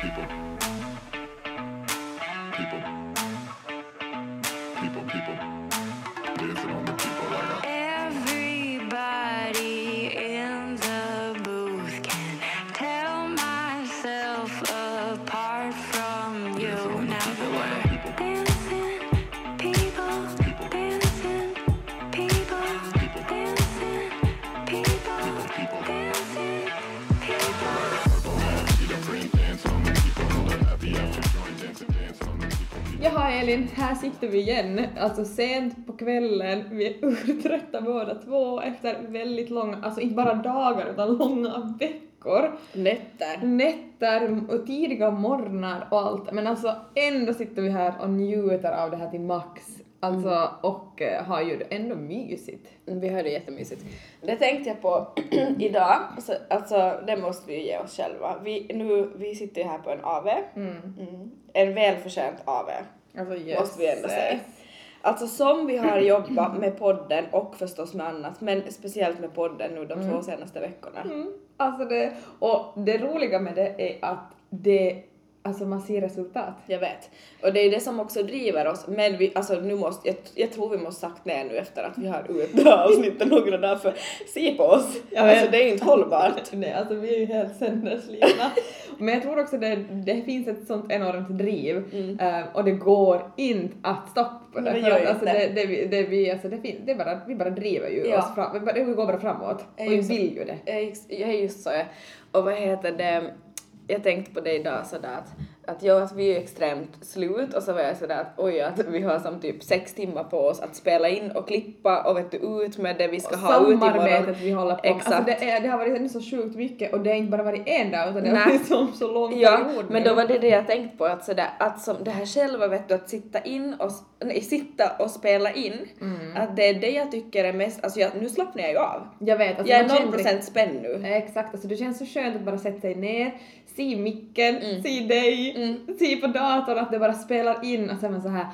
people. Elin, här sitter vi igen. Alltså sent på kvällen, vi är urtrötta båda två efter väldigt långa, alltså inte bara dagar utan långa veckor. Nätter. Nätter och tidiga morgnar och allt. Men alltså ändå sitter vi här och njuter av det här till max. Alltså och eh, har ju ändå mysigt. Vi har det jättemysigt. Det tänkte jag på idag, så, alltså det måste vi ju ge oss själva. Vi, nu, vi sitter ju här på en AV. Mm. En välförtjänt AV, Alltså måste vi ändå säga. Alltså som vi har jobbat med podden och förstås med annat, men speciellt med podden nu de två senaste veckorna. Mm. Alltså det, och det roliga med det är att det, alltså man ser resultat. Jag vet. Och det är det som också driver oss, men vi, alltså nu måste, jag, jag tror vi måste sagt ner nu efter att vi har ut det här avsnittet några dagar för se på oss. Vet. alltså det är ju inte hållbart. Nej, alltså vi är ju helt sönderslitna. Men jag tror också det, det finns ett sånt enormt driv eh, och det går inte att stoppa det. Mm. Nej, det ju alltså, det, det, vi- det, vi, alltså, det, fin, det bara, vi bara driver ju Ja. oss fram, vi, bara, vi går bara framåt Ja, och vi vill ju det. Jag är- just så. ja. Och vad heter det, jag tänkte på det idag sådär att, att jag, att vi är extremt slut och så var jag sådär att oj att vi har som typ sex timmar på oss att spela in och klippa och vet du ut med det vi ska Och ha ut imorgon. Samarbetet vi håller på med. Exakt. Alltså det, är, det har varit så sjukt mycket och det har inte bara varit en dag utan det har varit som så lång Ja, period men då var det det jag tänkte på att sådär att som det här själva vet du att sitta in och nej, sitta och spela in Mm. att det är det jag tycker är mest alltså jag, nu slappnar jag ju av. Jag vet, alltså jag är man känner 0% riktigt- spänd nu. Exakt, alltså det känns så skönt att bara sätta sig ner, se micken, Mm. se dig, se på datorn att det bara spelar in och sen så här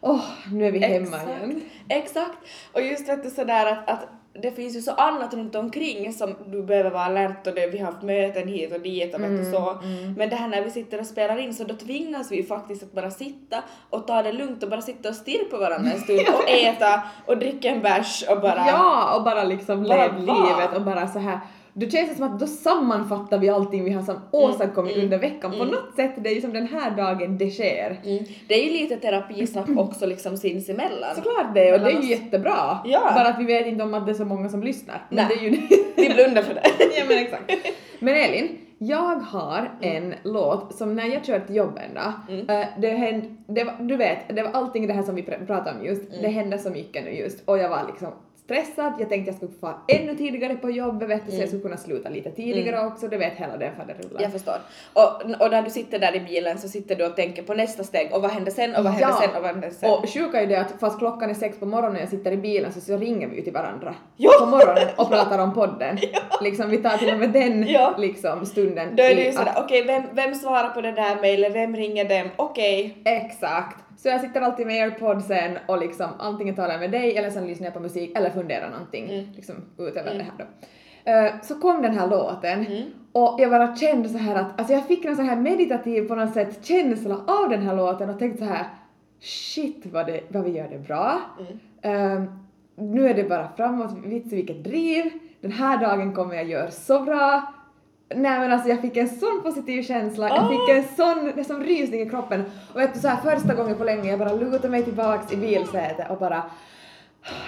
åh, nu är vi hemma igen. Exakt. Och just vet du sådär att, att det finns ju så annat runt omkring som du behöver vara alert och det, vi har haft möten hit och dit och Mm, du så. Men det här när vi sitter och spelar in så då tvingas vi ju faktiskt att bara sitta och ta det lugnt och bara sitta och stirra på varandra en stund och äta och dricka en bärs och bara... Ja, och bara liksom Bara lev vara. livet och bara så här då känns det som att då sammanfattar vi allting vi har som åstadkommit under veckan. På något sätt, det är ju som den här dagen det sker. Mm. Det är ju lite terapisnack också liksom sinsemellan. Såklart det, och det är ju jättebra. Ja. Bara att vi vet inte om att det är så många som lyssnar. Men Nej. det är ju Vi blundar för det. ja men exakt. Men Elin, jag har en låt som när jag kör till jobbet en dag, eh, det hände, det var, du vet, det var allting det här som vi pr- pratade om just, det hände så mycket nu just och jag var liksom stressad, jag tänkte jag skulle få ännu tidigare på jobbet vet du, så jag skulle kunna sluta lite tidigare också, du vet hela den faderullan. Jag förstår. Och, och när du sitter där i bilen så sitter du och tänker på nästa steg och vad händer sen och vad händer Ja. sen och vad händer sen. Och sjuka är det att fast klockan är sex på morgonen och jag sitter i bilen så, så ringer vi ju till varandra Ja. på morgonen och pratar om podden. Liksom vi tar till och med den Ja. liksom stunden. Då är det ju sådär, okej vem, vem svarar på det där mejlet, vem ringer dem, okej. Exakt. Så jag sitter alltid med airpodsen och liksom antingen talar jag med dig eller sen lyssnar jag på musik eller funderar någonting liksom utöver det här då. Eh, så kom den här låten och jag bara kände så här att, alltså jag fick en så här meditativ på något sätt känsla av den här låten och tänkte så här shit vad, det, vad vi gör det bra. Eh, nu är det bara framåt, vits vilket driv. Den här dagen kommer jag göra så bra. Nej men alltså jag fick en sån positiv känsla, jag fick en sån, det är som rysning i kroppen. Och vet du så här första gången på länge jag bara lutade mig tillbaks i bilsätet och bara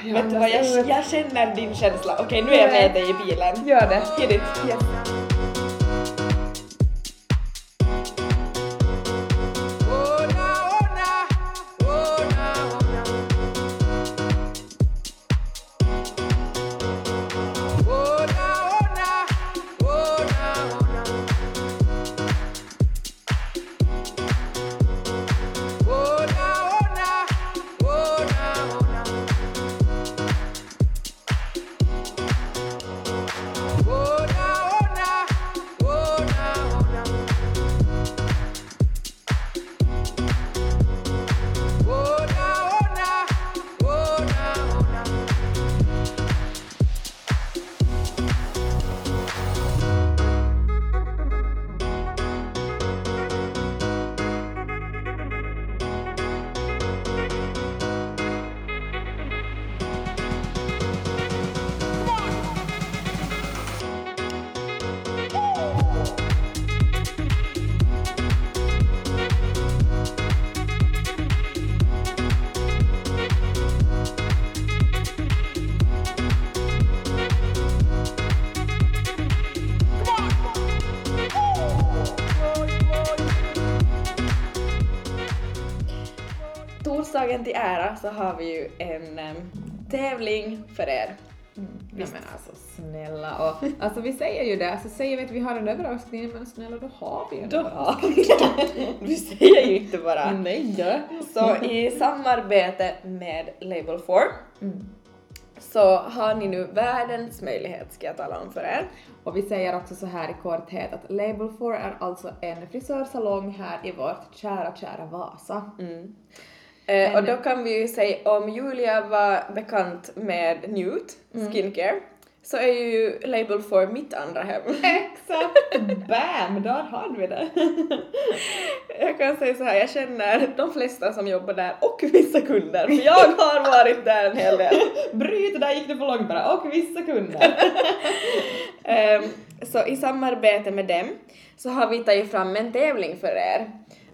jag Vet du vad, jag, jag känner din känsla. Okej, nu är jag med dig i bilen. Gör det. Hit it. Yes. Torsdagen till ära så har vi ju en em, tävling för er. Nej men alltså snälla och alltså vi säger ju det, alltså säger vi att vi har en överraskning men snälla då har vi en Då överraskning. Vi säger ju inte bara. Nej då. Så i samarbete med Label 4 Mm. så har ni nu världens möjlighet ska jag tala om för er. Och vi säger också så här i korthet att Label 4 är alltså en frisörsalong här i vårt kära, kära Vasa. Mm. Eh, och då kan vi ju säga om Julia var bekant med Nude Skincare så är ju Label 4 mitt andra hem. Exakt! Bam! Där hade vi det. Jag kan säga så här, jag känner de flesta som jobbar där och vissa kunder för jag har varit där en hel del. Bryt, där gick det för långt bara. Och vissa kunder. Ehm, så i samarbete med dem så har vi tagit fram en tävling för er.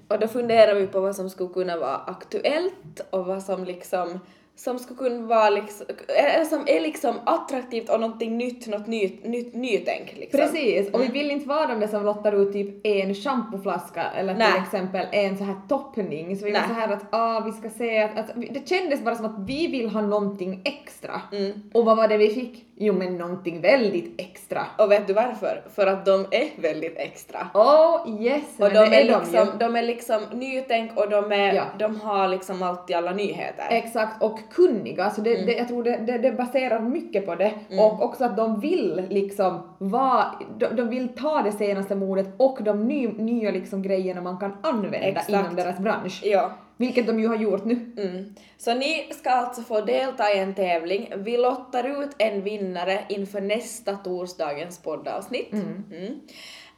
Och då funderar vi på vad som skulle kunna vara aktuellt och vad som liksom som skulle kunna vara liksom, eller som är liksom attraktivt och någonting nytt, något nytt, nytt nytänk liksom. Precis, och vi vill inte vara de där som lottar ut typ en schampoflaska eller till Nej. exempel en så här toppning. Så vi var Nej. så här att ah, vi ska se att, att det kändes bara som att vi vill ha någonting extra. Mm. Och vad var det vi fick? Jo men någonting väldigt extra. Och vet du varför? För att de är väldigt extra. Oh yes, Och de är, är de liksom, ju. de är liksom nytänk och de, är, Ja. de har liksom alltid alla nyheter. Exakt, och kunniga. Så det, Mm. det, jag tror det, det, det baserar mycket på det. Och också att de vill liksom vara, de, de vill ta det senaste modet och de ny, nya liksom grejerna man kan använda Exakt. inom deras bransch. Ja. Vilket de ju har gjort nu. Mm. Så ni ska alltså få delta i en tävling. Vi lottar ut en vinnare inför nästa torsdagens poddavsnitt. Mm.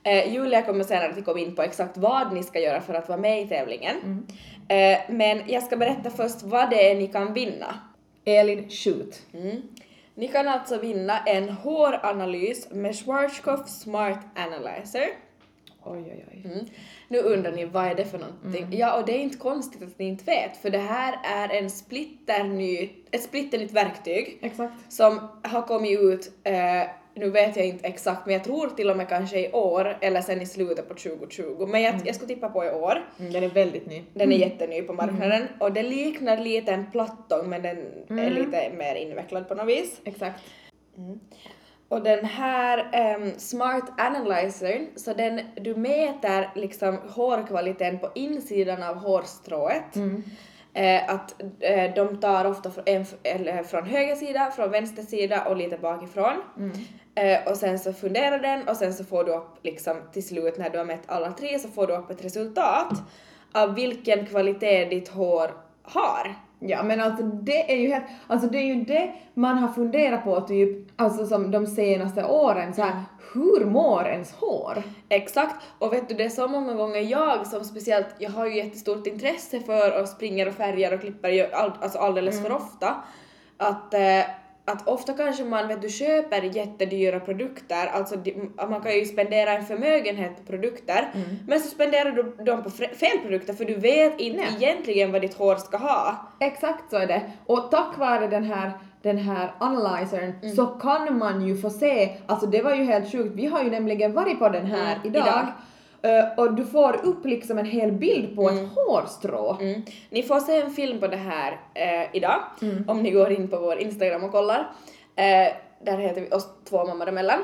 Eh, Julia kommer senare att komma in på exakt vad ni ska göra för att vara med i tävlingen. Eh, men jag ska berätta först vad det är ni kan vinna. Elin, shoot. Mm. Ni kan alltså vinna en håranalys med Schwarzkopf Smart Analyzer. Oj, oj, oj. Mm. Nu undrar ni vad är det för någonting? Ja, och det är inte konstigt att ni inte vet, för det här är en splitterny, ett splitternytt verktyg Exakt. som har kommit ut, eh, nu vet jag inte exakt, men jag tror till och med kanske i år eller sen i slutet på 2020, men jag, jag skulle tippa på i år. Mm, den är väldigt ny. Den är jätteny på marknaden och det liknar lite en plattång men den är lite mer invecklad på något vis. Exakt. Och den här ehm, Smart Analyzern, så den, du mäter liksom hårkvaliteten på insidan av hårstrået. Eh, att eh, de tar ofta från, en, eller från höger sida, från vänster sida och lite bakifrån. Eh, och sen så funderar den och sen så får du upp liksom till slut när du har mätt alla tre så får du upp ett resultat av vilken kvalitet ditt hår har. Ja men alltså det är ju helt, alltså det är ju det man har funderat på typ, alltså som de senaste åren så här, hur mår ens hår? Exakt, och vet du det är så många gånger jag som speciellt, jag har ju jättestort intresse för och springer och färgar och klipper all, alltså alldeles för ofta. Att, eh, att ofta kanske man vet du köper jättedyra produkter, alltså man kan ju spendera en förmögenhet på produkter, men så spenderar du dem på fel produkter för du vet inte Nej. egentligen vad ditt hår ska ha. Exakt så är det. Och tack vare den här, den här analyzern Mm. så kan man ju få se, alltså det var ju helt sjukt, vi har ju nämligen varit på den här Mm, idag. idag. Eh, och du får upp liksom en hel bild på ett hårstrå. Mm. Ni får se en film på det här eh, idag, om ni går in på vår Instagram och kollar. Eh, där heter vi oss två mammor emellan.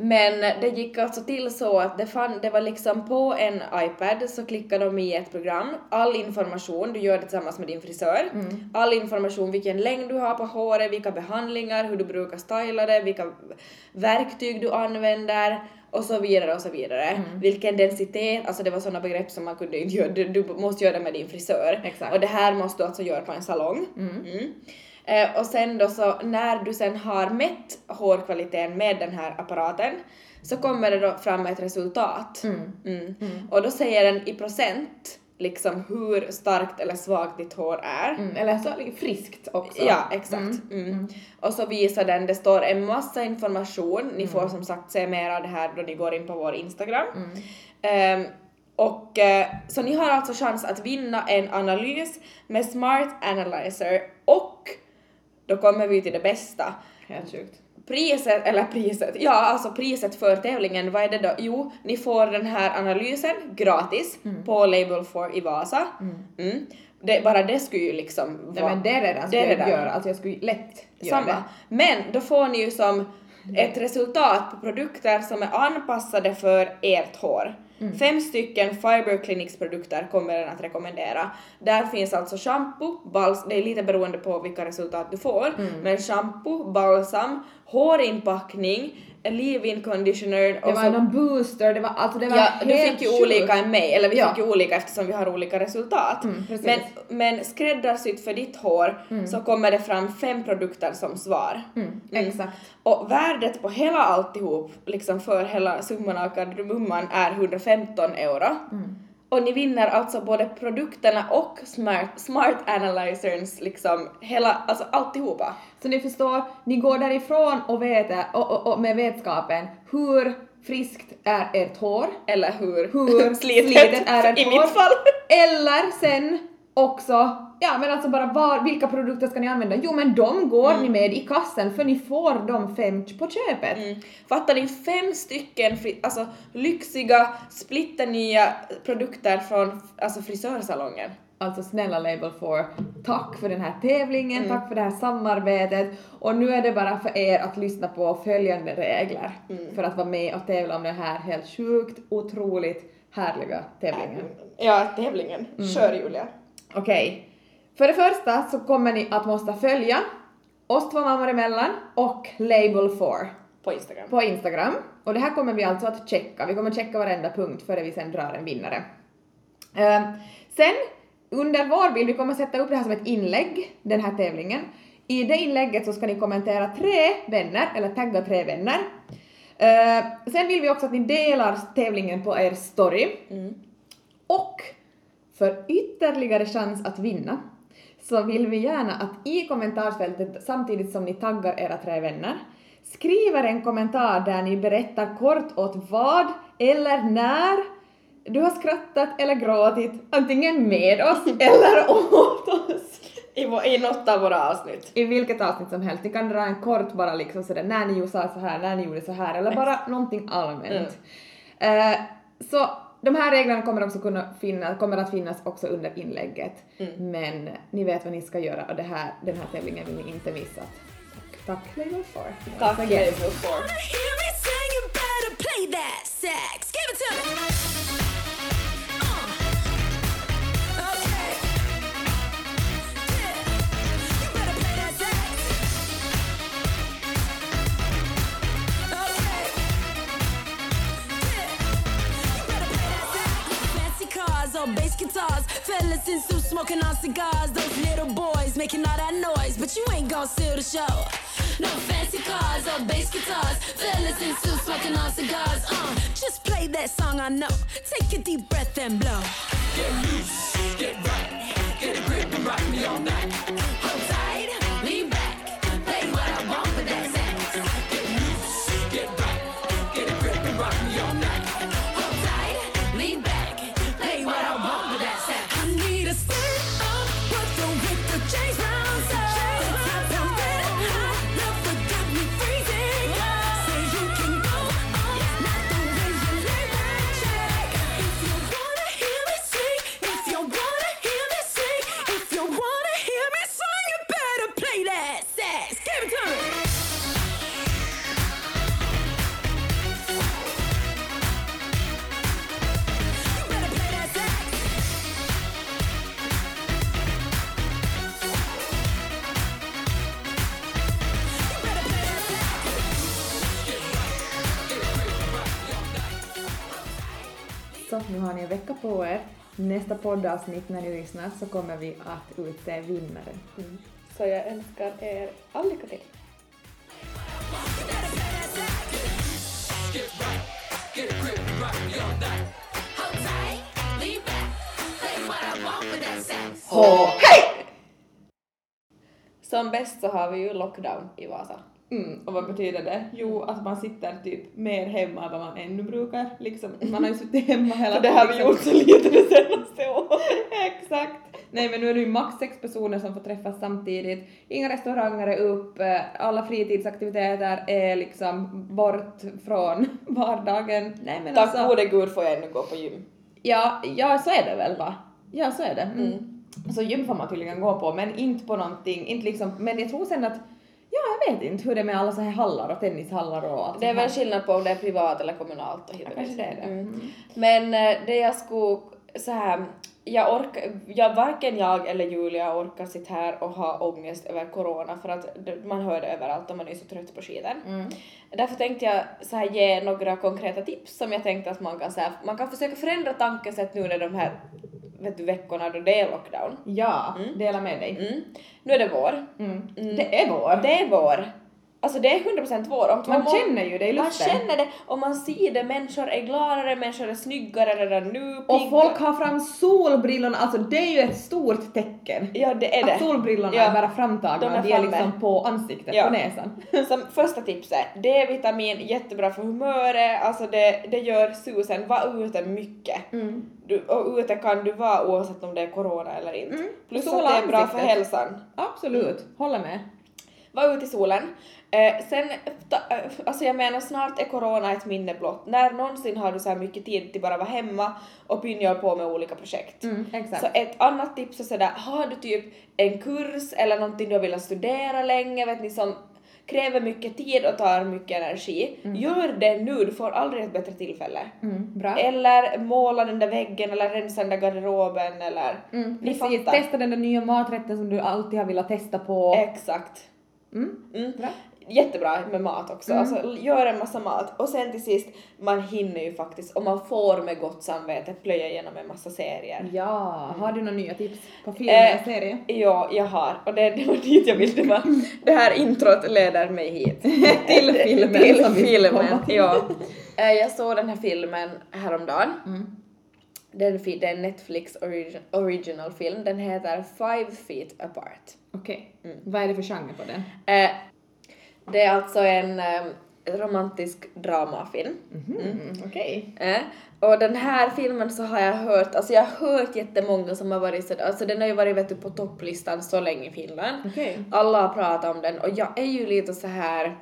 Men det gick alltså till så att det, fann, det var liksom på en iPad så klickar de i ett program, all information, du gör det tillsammans med din frisör, all information vilken längd du har på håret, vilka behandlingar, hur du brukar styla det, vilka verktyg du använder och så vidare och så vidare. Vilken densitet, alltså det var sådana begrepp som man kunde inte göra, du, du måste göra det med din frisör. Exakt. Och det här måste du alltså göra på en salong. Mm. Eh, och sen då så när du sen har mätt hårkvaliteten med den här apparaten så kommer det då fram ett resultat. Mm. Och då säger den i procent liksom hur starkt eller svagt ditt hår är. Mm, eller så friskt också. Ja, exakt. Mm. Och så visar den, det står en massa information, ni får som sagt se mer av det här då ni går in på vår Instagram. Ehm, och eh, så ni har alltså chans att vinna en analys med Smart Analyzer och då kommer vi till det bästa. Helt sjukt. Priset, eller priset, ja alltså priset för tävlingen, vad är det då? Jo, ni får den här analysen gratis på Label 4 i Vasa. Mm. Det, bara det skulle ju liksom Nej vara... men det redan det skulle jag göra, alltså jag skulle lätt göra Samma. det. Men då får ni ju som ett resultat på produkter som är anpassade för ert hår. Mm. Fem stycken Fiber Clinics produkter kommer den att rekommendera. Där finns alltså shampoo, bals, det är lite beroende på vilka resultat du får, Mm. men shampoo, balsam, hårinpackning, leave-in conditioner Det och var så någon booster, det var alltså det var Ja, du helt fick ju olika än mig, eller vi Ja. fick ju olika eftersom vi har olika resultat. Mm, men, men skräddarsytt för ditt hår så kommer det fram fem produkter som svar. Mm, exakt. Och värdet på hela alltihop, liksom för hela summan av kardemumman är 115 euro. Mm. Och ni vinner alltså både produkterna och smart, smart analyzerns liksom hela, alltså alltihopa. Så ni förstår, ni går därifrån och, vet, och, och, och med vetskapen hur friskt är ert hår, Eller hur, hur slitet, slitet är ert i hår. mitt fall. Eller sen också, ja men alltså bara var, vilka produkter ska ni använda? Jo men de går Mm. ni med i kassen för ni får de fem på köpet. Mm. Fattar ni? Fem stycken fri, alltså, lyxiga, splitternya produkter från alltså, frisörsalongen. Alltså snälla Label 4, tack för den här tävlingen, Mm. tack för det här samarbetet och nu är det bara för er att lyssna på följande regler Mm. för att vara med och tävla om den här helt sjukt, otroligt härliga tävlingen. Ja, tävlingen. Mm. Kör Julia. Okej, för det första så kommer ni att måste följa oss två mammor emellan och Label 4 På Instagram. på Instagram. Och det här kommer vi alltså att checka. Vi kommer checka varenda punkt före vi sen drar en vinnare. Ehm, sen under vår bild, vi kommer sätta upp det här som ett inlägg, den här tävlingen. I det inlägget så ska ni kommentera tre vänner, eller tagga tre vänner. Ehm, sen vill vi också att ni delar tävlingen på er story. Mm. Och för ytterligare chans att vinna så vill vi gärna att i kommentarsfältet samtidigt som ni taggar era tre vänner skriver en kommentar där ni berättar kort åt vad eller när du har skrattat eller gråtit antingen med oss eller åt oss. I, vå- I något av våra avsnitt. I vilket avsnitt som helst. Ni kan dra en kort bara liksom sådär när ni sa så här, när ni gjorde så här eller bara någonting allmänt. Eh, så de här reglerna kommer också kunna finnas, kommer att finnas också under inlägget. Men ni vet vad ni ska göra och det här, den här tävlingen vill ni inte missa. Tack, tack Label 4. Tack. Label 4. Guitars, fellas in suits smoking on cigars. Those little boys making all that noise, but you ain't gonna steal the show. No fancy cars or bass guitars, fellas in suits smoking on cigars. Uh, just play that song I know. Take a deep breath and blow. Get loose, get right, get a grip and rock me all tight, ni en vecka på er. Nästa poddavsnitt när ni lyssnar så kommer vi att utse vinnaren. Så jag önskar er all lycka till. Hej! Som bäst så har vi ju lockdown i Vasa. Mm, och vad betyder det? Jo, att man sitter typ mer hemma än vad man ännu brukar. Liksom, man har ju suttit hemma hela För det har vi gjort så lite det senaste året. Exakt! Nej men nu är det ju max sex personer som får träffas samtidigt. Inga restauranger är upp, eh, alla fritidsaktiviteter är liksom bort från vardagen. Nej men Tack alltså... gode gud får jag ännu gå på gym. Ja, ja så är det väl va? Ja så är det. Mm. Mm. Så gym får man tydligen gå på, men inte på någonting, inte liksom, men jag tror sen att, ja jag vet inte hur det är med alla så här hallar och tennishallar och allt Det är väl skillnad på om det är privat eller kommunalt och hit och Ja, dit. det är det. Mm. Men eh, det jag skulle så här, jag orkar, jag, varken jag eller Julia orkar sitta här och ha ångest över corona för att man hör det överallt och man är så trött på skiten. Mm. Därför tänkte jag så här ge några konkreta tips som jag tänkte att man kan, så här, man kan försöka förändra tankesätt nu när de här vet du, veckorna då det är lockdown. Ja, dela med dig. Mm. Nu är det vår. Mm. Det är vår. Det är vår. Alltså det är 100% vår. Man må- känner ju det i Man luften. känner det och man ser det. Människor är gladare, människor är snyggare redan nu. Och pigga. folk har fram solbrillorna, alltså det är ju ett stort tecken. Ja, det är Att det. solbrillorna Ja. är bara De framtagna är och de är liksom på ansiktet, Ja. på näsan. Som första tipset, D-vitamin, jättebra för humöret, alltså det, det gör susen. Var ute mycket. Mm. Du, och ute kan du vara oavsett om det är corona eller inte. Mm. Plus Sola att det är bra för ansiktet. hälsan. Absolut, håller med. Var ute i solen. Eh, sen, ta, eh, alltså jag menar snart är corona ett minne blott. När någonsin har du så här mycket tid till bara vara hemma och pynja på med olika projekt. Mm. Så ett annat tips är sådär, har du typ en kurs eller någonting du har velat studera länge, vet ni, som kräver mycket tid och tar mycket energi, gör det nu, du får aldrig ett bättre tillfälle. Mm. Eller måla den där väggen eller rensa den där garderoben eller... Mm, precis, testa den där nya maträtten som du alltid har velat testa på. Exakt. Mm, Mm. bra. Jättebra med mat också, Mm. alltså gör en massa mat och sen till sist, man hinner ju faktiskt och man får med gott samvete plöja igenom en massa serier. Ja, har du några nya tips på film Eh, eller serie? Ja, jag har och det, det var dit jag ville, det var, det här introt leder mig hit. Till filmen Till filmen, ja. Eh, Jag såg den här filmen häromdagen. Mm. Det är en fi- det är en Netflix origi- original film, den heter Five Feet Apart. Okej, Mm. vad är det för genre på den? Eh, det är alltså en eh, romantisk dramafilm. Mm, Okej. Eh, och den här filmen så har jag hört, alltså jag har hört jättemånga som har varit sådär, alltså den har ju varit vet du, på topplistan så länge i Finland. Okej. Alla har pratat om den och jag är ju lite så här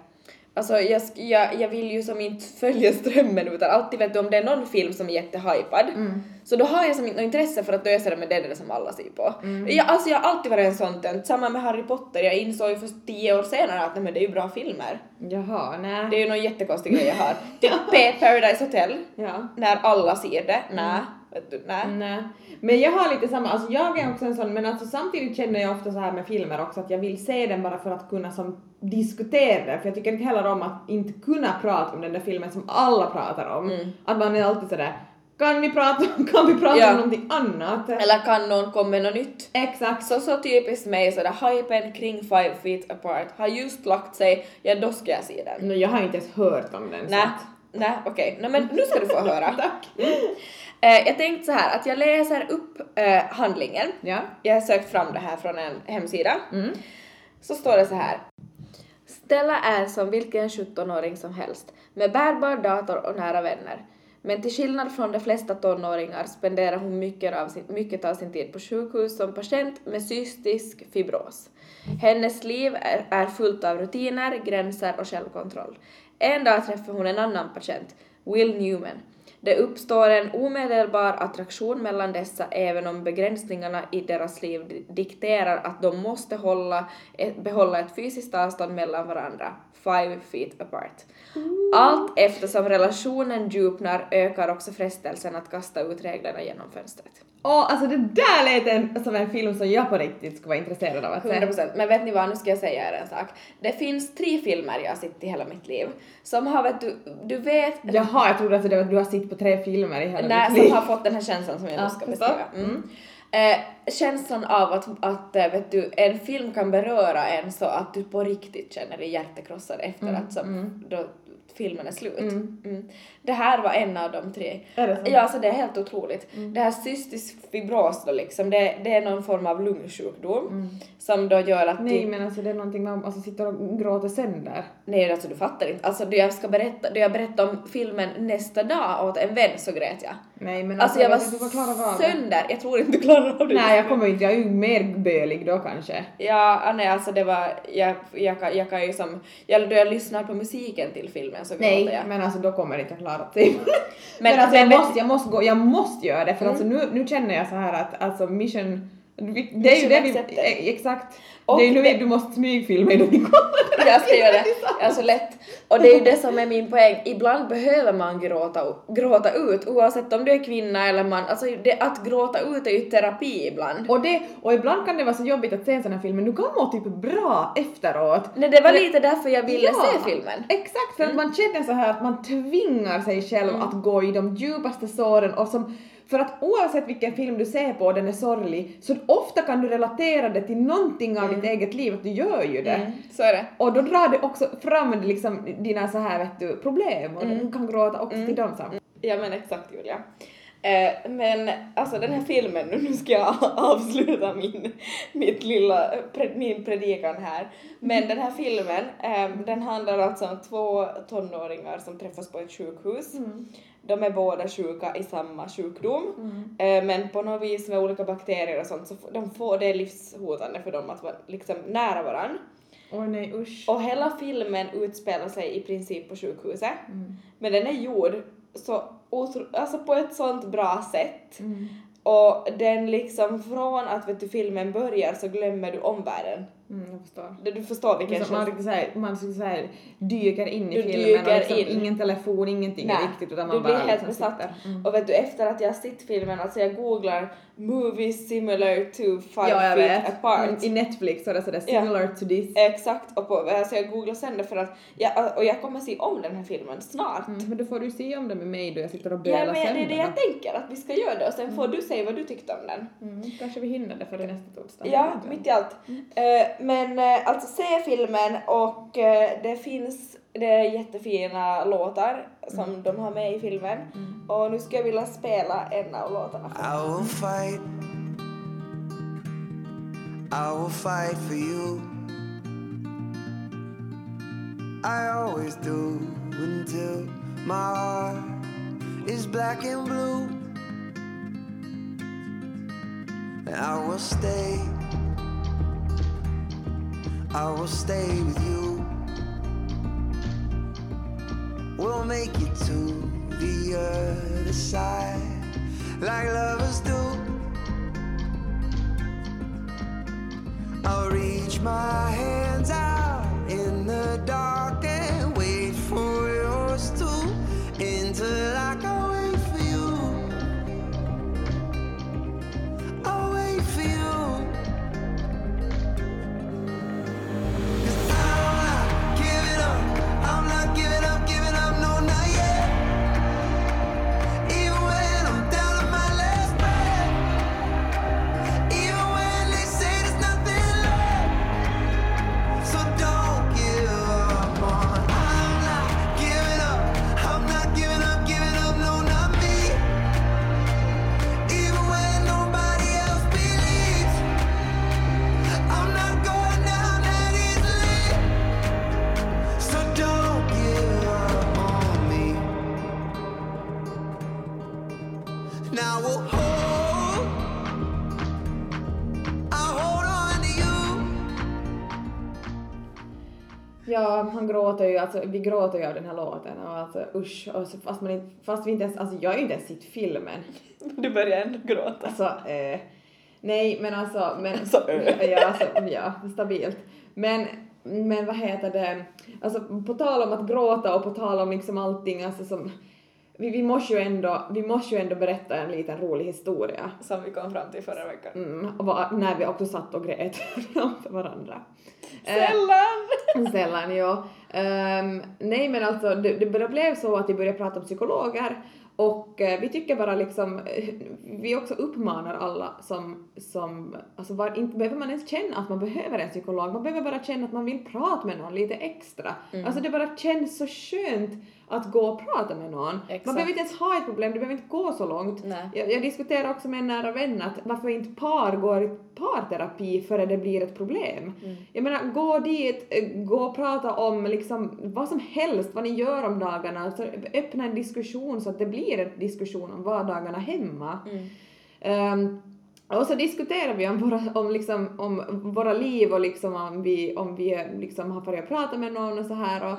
Alltså jag, jag, jag vill ju som inte följa strömmen utan alltid vet du om det är någon film som är jättehypad Mm. så då har jag som inte något intresse för att lösa det med det som alla ser på. Mm. Jag, alltså jag har alltid varit en sån tönt, samma med Harry Potter, jag insåg ju först tio år senare att nej men det är ju bra filmer. Jaha, nej. Det är ju någon jättekonstig grej jag har. Typ Paradise Hotel, Ja. när alla ser det, Mm. nej, vet du, nej. Nej. Men jag har lite samma, alltså jag är också en sån, men alltså samtidigt känner jag ofta så här med filmer också att jag vill se den bara för att kunna som diskutera den, för jag tycker inte heller om att inte kunna prata om den där filmen som alla pratar om. Mm. Att man är alltid sådär, kan vi prata, kan vi prata Ja. om någonting annat? Eller kan någon komma med något nytt? Exakt. Så, så typiskt mig sådär hypen kring Five Feet Apart har just lagt sig, ja då ska jag se den. No, jag har inte ens hört om den. Nej, nej okej, nej men nu ska du få höra. Tack. Eh, jag tänkte så här att jag läser upp eh, handlingen. Ja. Jag har sökt fram det här från en hemsida. Mm. Så står det så här. Stella är som vilken 17-åring som helst, med bärbar dator och nära vänner. Men till skillnad från de flesta tonåringar spenderar hon mycket av sin, mycket av sin tid på sjukhus som patient med cystisk fibros. Hennes liv är, är fullt av rutiner, gränser och självkontroll. En dag träffar hon en annan patient, Will Newman. Det uppstår en omedelbar attraktion mellan dessa även om begränsningarna i deras liv di- dikterar att de måste hålla behålla ett fysiskt avstånd mellan varandra, five feet apart. Allt eftersom relationen djupnar ökar också frestelsen att kasta ut reglerna genom fönstret. Åh, alltså det där lät en, som en film som jag på riktigt skulle vara intresserad av att se. 100%. Men vet ni vad, nu ska jag säga er en sak. Det finns tre filmer jag har sett i hela mitt liv som har, vet du, du vet, Jaha, jag trodde att det var att du har sett på tre filmer i hela Nej, ditt liv. som har fått den här känslan som jag nu Ja, ska beskriva. Mm. Eh, känslan av att, att eh, vet du, en film kan beröra en så att du på riktigt känner dig hjärtekrossad efter Mm, att som, då filmen är slut. Mm. Mm. Det här var en av de tre. Är det så? Ja, alltså det är helt otroligt. Mm. Det här cystisk fibros då liksom, det, det är någon form av lungsjukdom Mm. som då gör att Nej du, men alltså det är någonting man alltså, sitter och gråter sönder. nej alltså du fattar inte. Alltså då jag ska berätta, då jag berättade om filmen nästa dag åt en vän så grät jag. Nej men Alltså jag var sönder, jag tror inte du klarar av det. Nej jag kommer inte, jag är ju mer bölig då kanske. Ja, nej alltså det var, jag, jag, kan, jag kan ju som, jag, då jag lyssnar på musiken till filmen så gråter Nej jag. men alltså då kommer inte jag klara sig. Men- men alltså jag men- måste, jag måste gå, jag måste göra det för Mm. alltså nu, nu känner jag så här att alltså mission Vi- Det är ju det vi... Eh, Exakt. Och det är ju nu det- du måste smygfilma innan vi kollar. Jag ska göra det, alltså lätt. Och det är ju det som är min poäng, ibland behöver man gråta, gråta ut oavsett om du är kvinna eller man, alltså det, att gråta ut är ju terapi ibland. Och, det, och ibland kan det vara så jobbigt att se en sån här film men du kan må typ bra efteråt. Nej, det var lite därför jag ville Ja, se filmen. Exakt, för att man känner så här att man tvingar sig själv att gå i de djupaste såren och som för att oavsett vilken film du ser på och den är sorglig så ofta kan du relatera det till någonting av ditt eget liv, att du gör ju det. Mm, så är det. Och då drar det också fram liksom dina så här vet du, problem och Mm. du kan gråta också till dem sen. Ja men exakt Julia. Eh, men alltså den här filmen, nu ska jag avsluta min, mitt lilla, min predikan här. Men den här filmen, eh, den handlar alltså om två tonåringar som träffas på ett sjukhus. De är båda sjuka i samma sjukdom, eh, men på något vis med olika bakterier och sånt så de får, det är livshotande för dem att vara liksom nära varandra. Åh nej usch. Och hela filmen utspelar sig i princip på sjukhuset. Men den är gjord så otro, alltså på ett sånt bra sätt. Och den liksom från att vet du, filmen börjar så glömmer du omvärlden. Mm, jag förstår. Du, du förstår vilken Liksom, man, känsla. riktigt så här, man så här, dyker in i Du filmen och liksom in. ingen telefon, ingenting Nej, riktigt utan du man blir bara helt liksom besatt. Mm. Och vet du, efter att jag har sett filmen, alltså jag googlar movies similar to five Ja, jag feet vet. apart. Mm, I Netflix så det sådär Ja. similar to this. Exakt, och på, alltså jag googlar sen det för att, jag, och jag kommer se om den här filmen snart. Mm, men då får du se om det med mig då jag sitter och Ja bölar men det är det jag den. tänker, att vi ska göra det och sen får du säga vad du tyckte om den. Mm, kanske vi hinner det före nästa torsdag. Ja, mitt i allt. Eh, men eh, alltså se filmen och eh, det finns det är jättefina låtar som de har med i filmen. Och nu ska jag vilja spela en av låtarna. I will fight. I will fight for you. I always do until my heart is black and blue. And I will stay. I will stay with you. We'll make it to the other side like lovers do. I'll reach my hands out in the dark gråter ju, alltså vi gråter ju av den här låten och alltså usch, och så, fast, man inte, fast vi inte ens, alltså jag har ju inte ens sett filmen. Du börjar ändå gråta. Alltså, eh, nej men alltså, men, Alltså, eh. ja, alltså, ja, stabilt. Men, men vad heter det, alltså på tal om att gråta och på tal om liksom allting, alltså som, vi, vi måste ju ändå, vi måste ju ändå berätta en liten rolig historia. Som vi kom fram till förra veckan. Mm, och var, när vi också satt och grät framför varandra. Eh, Sällan! Sällan, ja. Ehm, nej men alltså det, det blev så att vi började prata om psykologer och eh, vi tycker bara liksom, eh, vi också uppmanar alla som, som alltså var, inte behöver man ens känna att man behöver en psykolog, man behöver bara känna att man vill prata med någon lite extra. Alltså det bara känns så skönt att gå och prata med någon. Exakt. Man behöver inte ens ha ett problem, du behöver inte gå så långt. Jag, jag diskuterar också med en nära vän att varför inte par går i parterapi före det blir ett problem. Jag menar, gå dit, eh, gå och prata om liksom vad som helst, vad ni gör om dagarna, så öppna en diskussion så att det blir en diskussion om vardagarna hemma. Ehm, och så diskuterar vi om våra, om liksom, om våra liv och liksom om vi, om vi liksom har börjat prata med någon och så här. Och,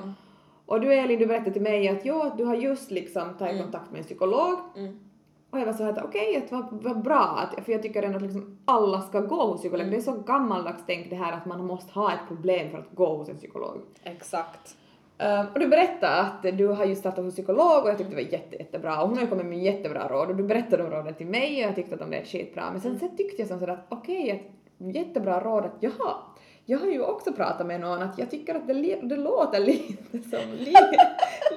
och du Elin, du berättade till mig att jo, du har just liksom tagit kontakt med en psykolog. Mm. Och jag var så här att okej, att vad, vad bra, att, för jag tycker ändå att liksom alla ska gå hos psykolog. Det är så gammaldags tänk det här att man måste ha ett problem för att gå hos en psykolog. Exakt. Uh, och du berättade att du har just startat hos psykolog och jag tyckte det var jätte, jättebra och hon har ju kommit med jättebra råd och du berättade om råden till mig och jag tyckte att de blev skitbra men sen, sen tyckte jag som sådär att okej, ett jättebra råd att jaha, jag har ju också pratat med någon att jag tycker att det, det låter lite som li,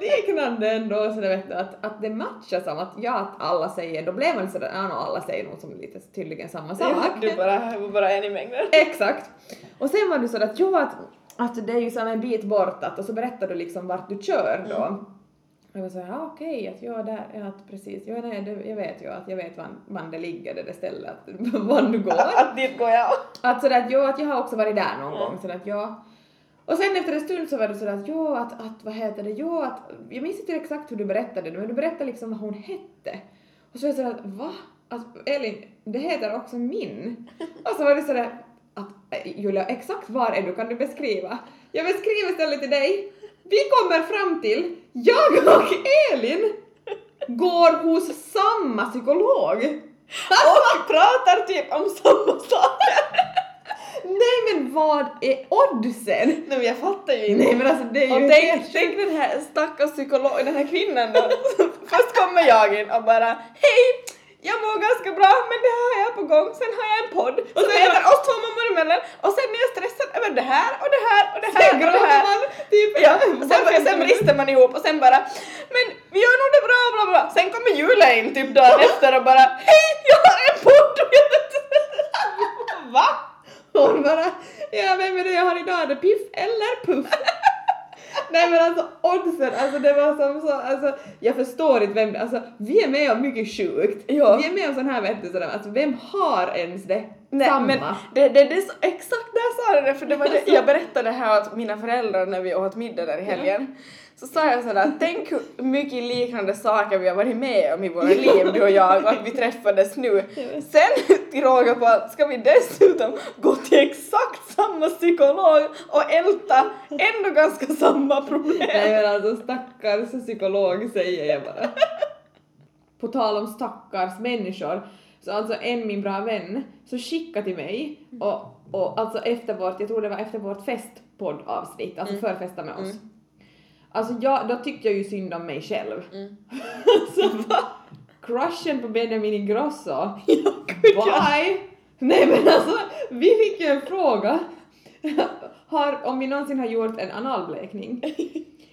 liknande ändå sådär vet du att, att det matchar som att ja att alla säger, då blev man sådär, ja alla säger nog som lite tydligen samma sak. Du bara, bara en i mängden. Exakt. Och sen var du sådär att jo att, att det är ju som en bit bort att, och så berättar du liksom vart du kör då. Och jag var såhär, ja okej, att ja där, ja att precis, ja nej, det, jag vet ju att jag vet var, var det ligger det där stället, att var du går. Att dit går jag. Att sådär att jo att jag har också varit där någon gång sådär att ja. Och sen efter en stund så var det sådär att jo att, att vad heter det, jo att, jag minns inte exakt hur du berättade det men du berättade liksom vad hon hette. Och så var jag sådär att va? Att Elin, det heter också min. Och så var det sådär att äh, Julia, exakt var är du? Kan du beskriva? Jag beskriver istället till dig. Vi kommer fram till, jag och Elin går hos samma psykolog. Och pratar typ om samma saker. Nej men vad är oddsen? Nej men jag fattar ju inte. Nej men alltså det är ju Och helt tänk, tänk den här stackars psykologen, den här kvinnan då. Först kommer jag in och bara hej, jag mår ganska bra men det här har jag på gång, sen har jag en podd och som heter oss två mammor emellan och sen är jag stressad över det här och det här och det här Sen och det här. man typ Ja, och sen, sen brister man ihop och sen bara men vi gör nog det bra bla bla. Sen kommer Julia in typ dagen efter och bara hej, jag har en podd och jag vet Va? Hon bara, ja vem är det jag har idag? Är det Piff eller Puff? Nej men alltså oddsen, alltså det var som så, alltså jag förstår inte vem, alltså vi är med om mycket sjukt. Ja. Vi är med om sån här vet du sådär, alltså vem har ens det? Nej Samma. men det, det, det är så, exakt där sa du det för det var det, jag berättade här åt mina föräldrar när vi åt middag där i helgen. Så sa jag sådär, tänk hur mycket liknande saker vi har varit med om i våra liv du och jag och att vi träffades nu. Sen till råga på allt ska vi dessutom gå till exakt samma psykolog och älta ändå ganska samma problem. Nej men alltså stackars psykolog säger jag bara. På tal om stackars människor, så alltså en min bra vän så skickade till mig och, och alltså efter vårt, jag tror det var efter vårt festpoddavsnitt, alltså förfesta med oss. Alltså jag, då tyckte jag ju synd om mig själv. så crushen på Benjamin Ingrosso, bye! Nej men alltså, vi fick ju en fråga har, om vi någonsin har gjort en analblekning.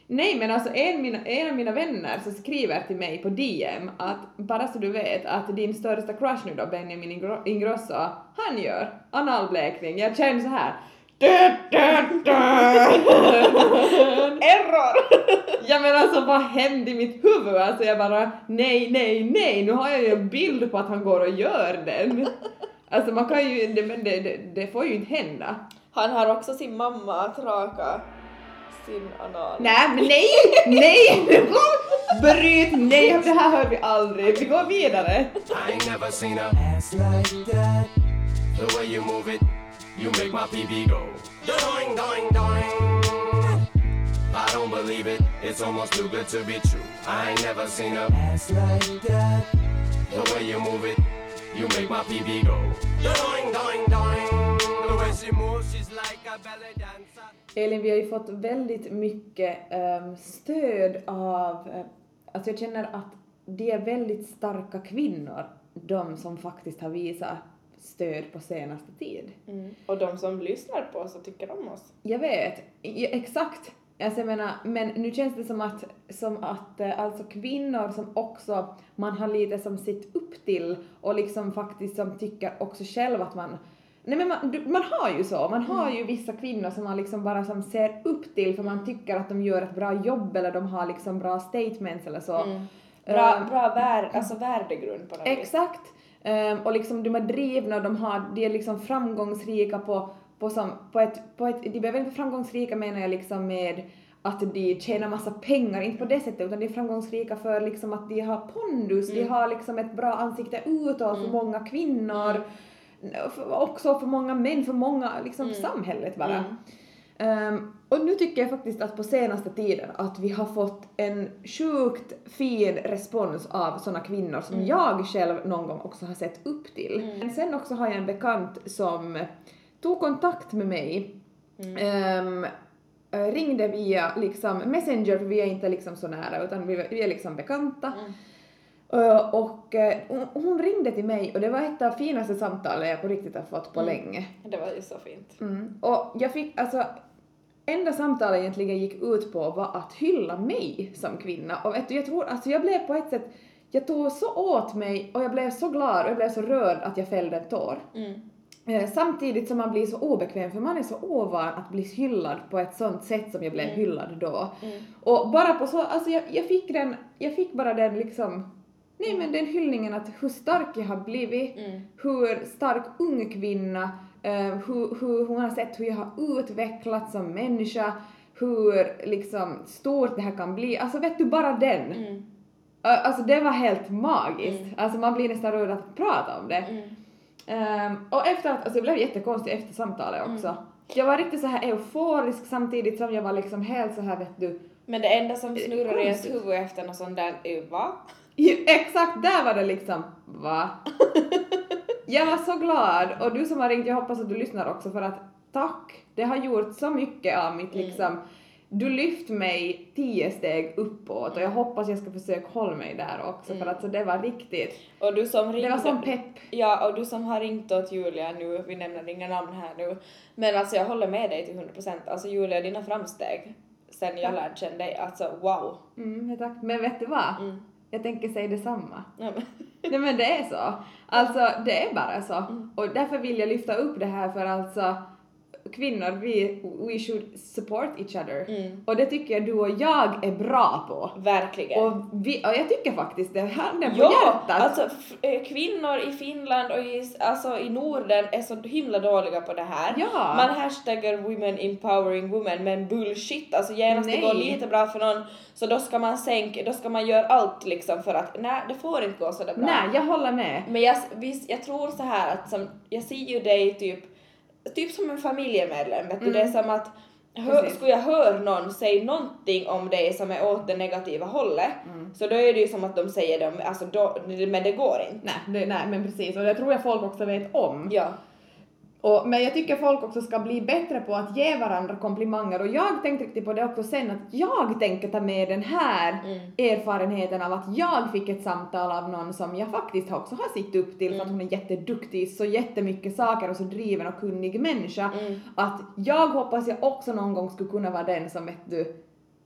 Nej men alltså en, mina, en av mina vänner så skriver till mig på DM att bara så du vet att din största crush nu då Benjamin Ingro- Ingrosso, han gör analblekning. Jag känner så här. Error! Ja men alltså vad hände i mitt huvud? Alltså jag bara nej, nej, nej, nu har jag ju en bild på att han går och gör den. Alltså man kan ju, det, men det, det, det får ju inte hända. Han har också sin mamma att raka sin anal. Nej men nej, nej! Bryt, nej det här hör vi aldrig. Vi går vidare. You make my PB go. Doing, doing, doing. I don't believe it, it's almost too good to be true. I ain't never seen a ass like that. The way you move it, you make my PB go. Doing, doing, doing. The way she moves, she's like a ballet dancer. Elin, vi har ju fått väldigt mycket um, stöd av, uh, alltså jag känner att det är väldigt starka kvinnor, de som faktiskt har visat stöd på senaste tid. Mm. Och de som lyssnar på oss och tycker om oss. Jag vet, ja, exakt. Alltså jag menar, men nu känns det som att, som att eh, alltså kvinnor som också man har lite som sett upp till och liksom faktiskt som tycker också själv att man Nej men man, man har ju så, man har ju vissa kvinnor som man liksom bara som ser upp till för man tycker att de gör ett bra jobb eller de har liksom bra statements eller så. Bra, Ehm, bra vär, alltså värdegrund på något vis. Ehm, och liksom de är drivna och de, har, de är liksom framgångsrika på, på, som, på, ett, på ett, de behöver inte vara framgångsrika menar jag liksom med att de tjänar massa pengar, inte på det sättet utan de är framgångsrika för liksom att de har pondus, de har liksom ett bra ansikte utåt för många kvinnor, för, också för många män, för många liksom samhället bara. Ehm, och nu tycker jag faktiskt att på senaste tiden att vi har fått en sjukt fin respons av såna kvinnor som jag själv någon gång också har sett upp till. Men sen också har jag en bekant som tog kontakt med mig ehm, eh, ringde via liksom Messenger, för vi är inte liksom så nära utan vi, vi är liksom bekanta. Eh, och eh, hon, ringde till mig och det var ett av finaste samtalen jag på riktigt har fått på länge. Det var ju så fint. Mm. Och jag fick alltså, enda samtalet egentligen gick ut på var att hylla mig som kvinna. Och vet du, jag tror, alltså jag blev på ett sätt, jag tog så åt mig och jag blev så glad och jag blev så rörd att jag fällde en tår. Mm. Eh, samtidigt som man blir så obekväm för man är så ovan att bli hyllad på ett sånt sätt som jag blev hyllad då. Och bara på så, alltså jag, jag fick den, jag fick bara den liksom, nej men den hyllningen att hur stark jag har blivit, hur stark ung kvinna, eh, hur, hur hon har sett hur jag har utvecklats som människa, hur liksom stort det här kan bli, alltså vet du bara den. Ö, Alltså det var helt magiskt, alltså man blir nästan rörd att prata om det. Ehm, och efter att, alltså det blev jättekonstigt efter samtalet också. Jag var riktigt så här euforisk samtidigt som jag var liksom helt så här vet du, Men det enda som snurrar i ens huvud efter något sånt där är va? exakt där var det liksom, va? jag var så glad och du som har ringt, jag hoppas att du lyssnar också för att tack, det har gjort så mycket av mitt liksom du lyft mig tio steg uppåt och jag hoppas jag ska försöka hålla mig där också för att så det var riktigt, Och du som ringde... det var som pepp. Ja, och du som har ringt åt Julia nu, vi nämner inga namn här nu, men alltså jag håller med dig till 100%. Alltså Julia, dina framsteg sen jag lärde känna dig, alltså wow. Mm, tack. Men vet du vad? Mm. Jag tänker säga detsamma. Ja, men, Nej men det är så. Alltså det är bara så. Och därför vill jag lyfta upp det här för alltså kvinnor, vi we should support each other. Mm. Och det tycker jag du och jag är bra på. verkligen. Och, vi, och jag tycker faktiskt det, handen på Ja, hjärtat. alltså eh, kvinnor i Finland och i, alltså, i Norden är så himla dåliga på det här. Ja. Man hashtaggar women empowering women men bullshit, alltså genast det går lite bra för någon så då ska man sänka, då ska man göra allt liksom för att nej det får inte gå så där bra. Nej, jag håller med. Men jag, visst, jag tror så här att som, jag ser ju dig typ, typ som en familjemedlem, vet du, det är som att hö, Mm. Precis. skulle jag höra någon säga någonting om dig som är åt det negativa hållet, Mm. så då är det ju som att de säger det, alltså då, men det går inte. Nej, det, nej men precis och det tror jag folk också vet om. Ja. Och, men jag tycker folk också ska bli bättre på att ge varandra komplimanger. Och jag tänkte riktigt på det också sen att jag tänker ta med den här erfarenheten av att jag fick ett samtal av någon som jag faktiskt också har sett upp till för att hon är jätteduktig så jättemycket saker och så driven och kunnig människa. Att jag hoppas jag också någon gång skulle kunna vara den som vet du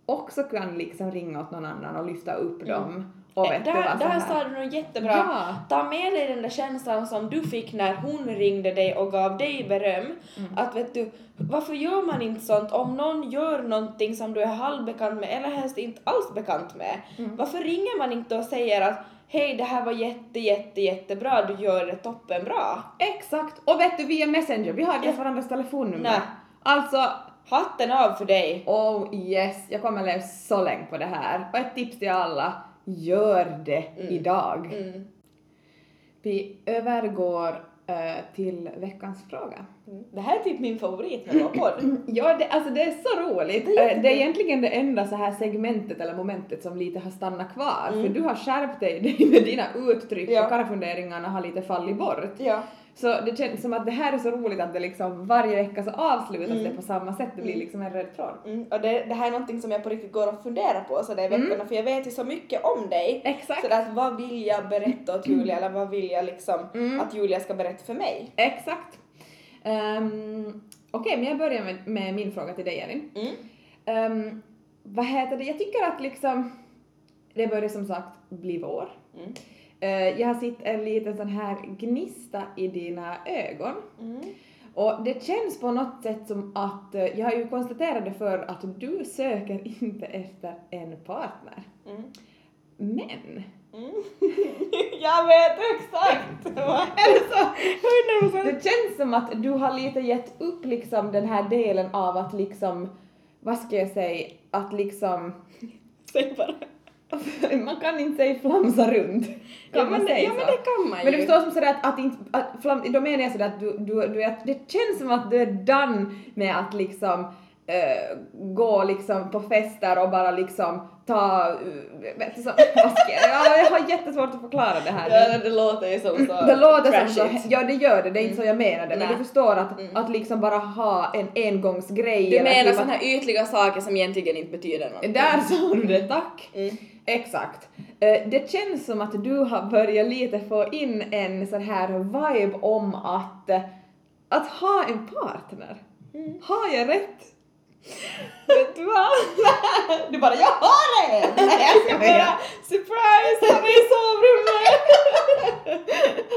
också kan liksom ringa åt någon annan och lyfta upp dem vet du där där här. sa du nog jättebra. Ja. Ta med dig den där känslan som du fick när hon ringde dig och gav dig beröm. Mm. Att vet du, varför gör man inte sånt om någon gör någonting som du är halvbekant med eller helst inte alls bekant med? Mm. Varför ringer man inte och säger att hej det här var jätte jätte jättebra, du gör det toppenbra. Exakt! Och vet du, via Messenger, vi har inte ens varandras telefonnummer. Nej. Alltså, Hatten av för dig. oh yes, jag kommer leva så länge på det här. Och ett tips till alla, gör det idag. Mm. Vi övergår eh, till veckans fråga. Det här är typ min favorit vår podd. Ja, det, alltså det är så roligt. Det är Eh, det är egentligen det enda så här segmentet eller momentet som lite har stannat kvar. För du har skärpt dig med dina uttryck Ja. och karafunderingarna har lite fallit bort. Ja. Så det känns som att det här är så roligt att det liksom varje vecka så avslutas det på samma sätt. Det blir liksom en röd tråd. Mm, och det, det här är någonting som jag på riktigt går och funderar på så det är veckorna för jag vet ju så mycket om dig. Exakt. Så att vad vill jag berätta åt Julia eller vad vill jag liksom Mm. att Julia ska berätta för mig? Exakt. Um, Okej, men jag börjar med, med min fråga till dig Elin. Mm. Ehm, vad heter det? Jag tycker att liksom det börjar som sagt bli vår. Mm. Eh, jag har sett en liten sån här gnista i dina ögon. Mm. Och det känns på något sätt som att, eh, jag har ju konstaterat det för att du söker inte efter en partner. Mm. Men, Mm. jag vet exakt! eller så, det känns som att du har lite gett upp liksom den här delen av att liksom, vad ska jag säga, att liksom, Säg bara. man kan inte säga flamsa runt. Kan Ja, man säga ja så? men det kan man Men du ju. förstår som sådär att, att inte, att flam, då menar jag sådär att du, du, du, det känns som att du är done med att liksom eh, gå liksom på fester och bara liksom ta, uh, vet du så, ja, jag har jättesvårt att förklara det här. Ja, det låter ju som så det låter som så, ja det gör det, det är inte så jag menade, men Nej. du förstår att, att liksom bara ha en engångsgrej Du menar typ att- här ytliga saker som egentligen inte betyder något? Där sa du det, tack! Mm. Exakt. Eh, Det känns som att du har börjat lite få in en sån här vibe om att, eh, att ha en partner. Mm. Har jag rätt? Vet du vad? Du bara jag har det! Nej, jag skojar. surprise, han är i sovrummet!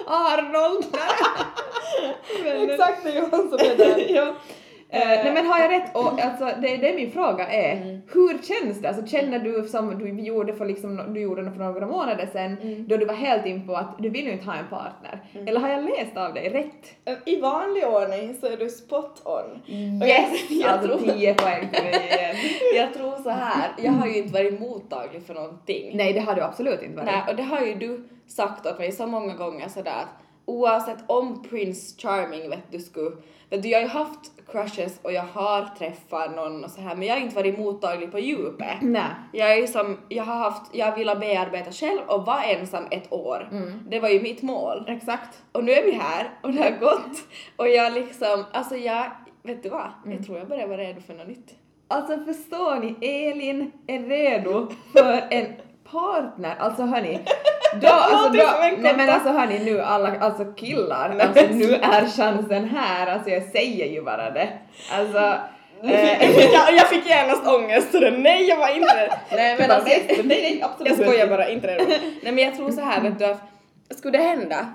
Arnold! Exakt, det är Johan som är där. ja. Eh, nej men har jag rätt? Och alltså det, det min fråga är, Mm. hur känns det? Alltså känner du som du gjorde för liksom, du gjorde för några månader sedan, Mm. då du var helt in på att du vill ju inte ha en partner? Eller har jag läst av dig rätt? I vanlig ordning så är du spot on. Yes! jag, jag, alltså tror, 10 poäng till dig igen. jag tror så här. jag har ju inte varit mottaglig för någonting. Nej det har du absolut inte varit. Nej, och det har ju du sagt åt mig så många gånger sådär att oavsett om Prince Charming vet du skulle, vet du jag har ju haft crushes och jag har träffat någon och så här men jag har inte varit mottaglig på djupet. Nej. Jag är som, jag har haft, jag ville bearbeta själv och vara ensam ett år. Det var ju mitt mål. Exakt. Och nu är vi här och det har gått och jag liksom, alltså jag, vet du vad? Jag tror jag börjar vara redo för något nytt. Alltså förstår ni, Elin är redo för en partner. Alltså hörni, då, alltså då, nej men alltså hörni nu alla, alltså killar, alltså nu är chansen här, alltså jag säger ju bara det. Alltså, eh, jag, jag fick genast ångest så det, nej jag var inte redo. Nej men alltså, nej, nej, absolut jag skojar bara, inte redo. Nej men jag tror så här vet du att skulle det hända,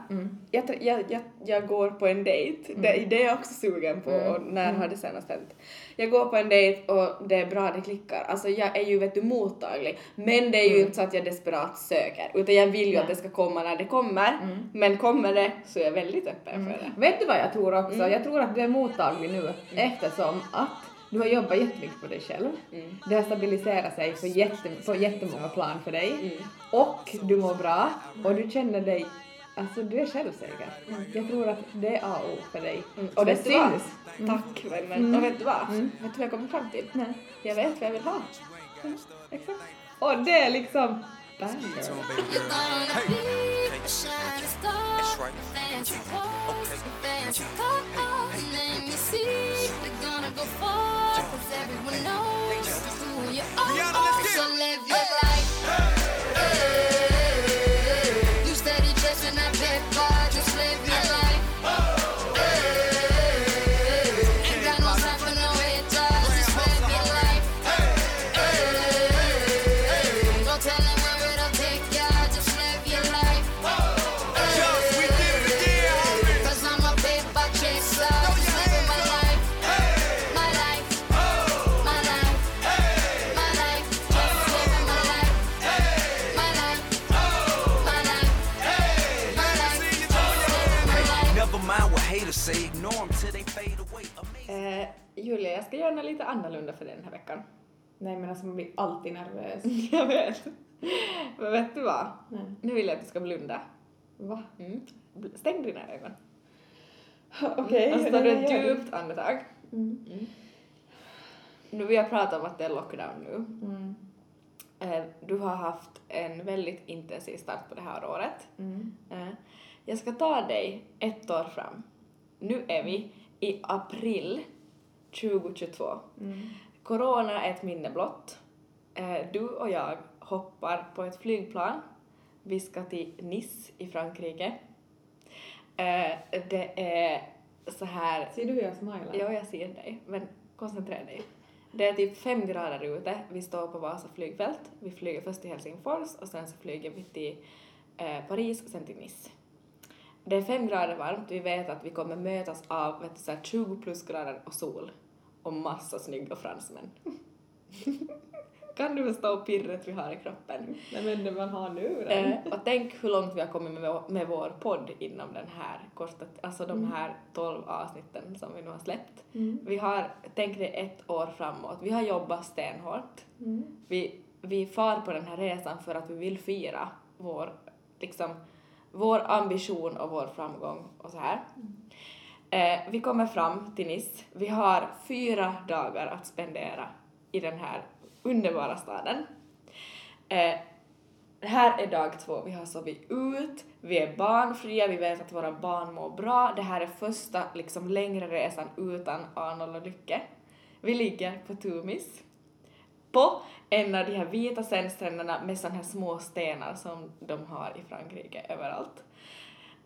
jag, jag, jag, jag går på en dejt, det, det är jag också sugen på och när har det senast hänt? Jag går på en dejt och det är bra, det klickar. Alltså jag är ju vet du mottaglig men det är ju inte så att jag desperat söker utan jag vill ju att det ska komma när det kommer men kommer det så är jag väldigt öppen för det. Vet du vad jag tror också? Mm. Jag tror att du är mottaglig nu eftersom att du har jobbat jättemycket på dig själv. Mm. Det har stabiliserat sig på, jätte, på jättemånga plan för dig. Mm. Och du mår bra och du känner dig Alltså du är självsäker. Jag tror att det är A och O för dig. Mm. Och det syns. Tack vännen. Och vet du vad? Vet du vad jag kommer fram till? Nej. Jag vet vad jag vill ha. Exakt. Och det är liksom banger. Annorlunda för dig den här veckan. Nej men alltså man blir alltid nervös. jag vet. Men vet du vad? Nej. Nu vill jag att du ska blunda. Va? Mm. Stäng dina ögon. Okej. Och så tar du ett djupt andetag. Mm. Nu vill jag prata om att det är lockdown nu. Mm. Eh, Du har haft en väldigt intensiv start på det här året. Mm. Eh, Jag ska ta dig ett år fram. Nu är vi i april 2022. Mm. Corona är ett minne blott. Eh, Du och jag hoppar på ett flygplan. Vi ska till Nice i Frankrike. Eh, Det är så här Ser du hur jag smilar? Ja, jag ser dig, men koncentrera dig. Det är typ fem grader ute, vi står på Vasa flygfält, vi flyger först till Helsingfors och sen så flyger vi till eh, Paris och sen till Nice. Det är fem grader varmt, vi vet att vi kommer mötas av vet du, så här 20 plusgrader och sol och massa snygga fransmän. kan du förstå pirret vi har i kroppen? Nej men det man har nu då. Eh, och tänk hur långt vi har kommit med vår, med vår podd inom den här korta, alltså de här 12 avsnitten som vi nu har släppt. Vi har, tänk dig ett år framåt, vi har jobbat stenhårt. Vi, vi far på den här resan för att vi vill fira vår, liksom, vår ambition och vår framgång och så här. Eh, vi kommer fram till Nice. Vi har fyra dagar att spendera i den här underbara staden. Eh, här är dag två, vi har sovit ut, vi är barnfria, vi vet att våra barn mår bra. Det här är första liksom längre resan utan Arnold och Lycke. Vi ligger på Tumis på en av de här vita sandstränderna med sådana här små stenar som de har i Frankrike överallt.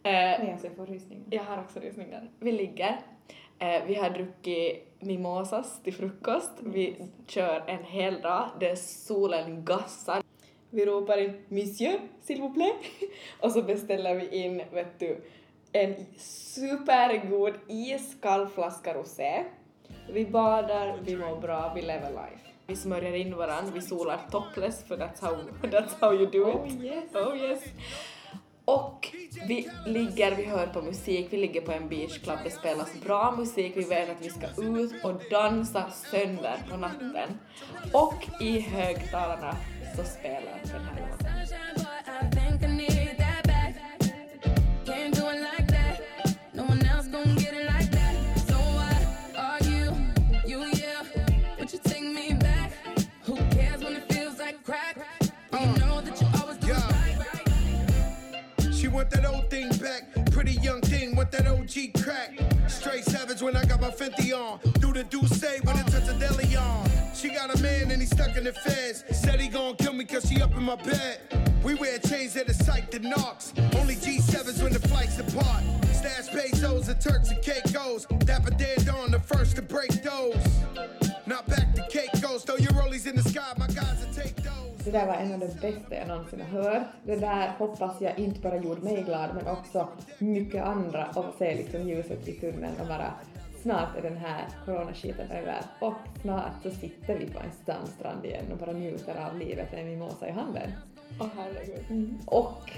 Eh, Nej, alltså jag får rysningar. jag har också rysningar. Vi ligger. Eh, vi har druckit mimosas till frukost. Vi kör en hel dag där solen gassar. Vi ropar in Monsieur, s'il vous plaît. Och så beställer vi in, vet du, en supergod iskall flaska rosé. Vi badar, vi mår bra, vi lever life. Vi smörjer in varann, vi solar topless för that's how, that's how you do it. Oh, yes. Oh yes. Och vi ligger, vi hör på musik, vi ligger på en beachclub, det spelas bra musik, vi vet att vi ska ut och dansa sönder på natten. Och i högtalarna så spelar den här låten. That old thing back. Pretty young thing, with that OG crack. Straight savage when I got my Fenty on. Do the do say when a touch of deli on. She got a man and he stuck in the feds. Said he gon' kill me cause she up in my bed. We wear chains that are psyched to knocks. Only G7s when the flights apart. Stash pesos and Turks and Caicos. Dapper dead on the first to break Det där var en av de bästa jag någonsin har hört. Det där hoppas jag inte bara gjorde mig glad men också mycket andra och se liksom ljuset i tunneln och bara snart är den här coronaskiten över och snart så sitter vi på en sandstrand igen och bara njuter av livet med en mimosa i handen. Åh herregud. Och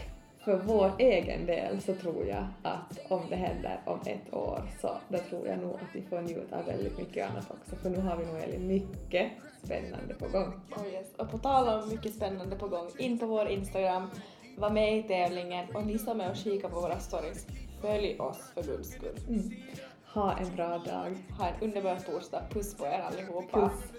för vår egen del så tror jag att om det händer om ett år så då tror jag nog att vi får njuta av väldigt mycket annat också för nu har vi nog Elin mycket spännande på gång. Oh yes. Och på tal om mycket spännande på gång, in på vår Instagram, var med i tävlingen och ni som är och kika på våra stories, följ oss för guds skull. Ha en bra dag. Ha en underbar torsdag, puss på er allihopa. Puss.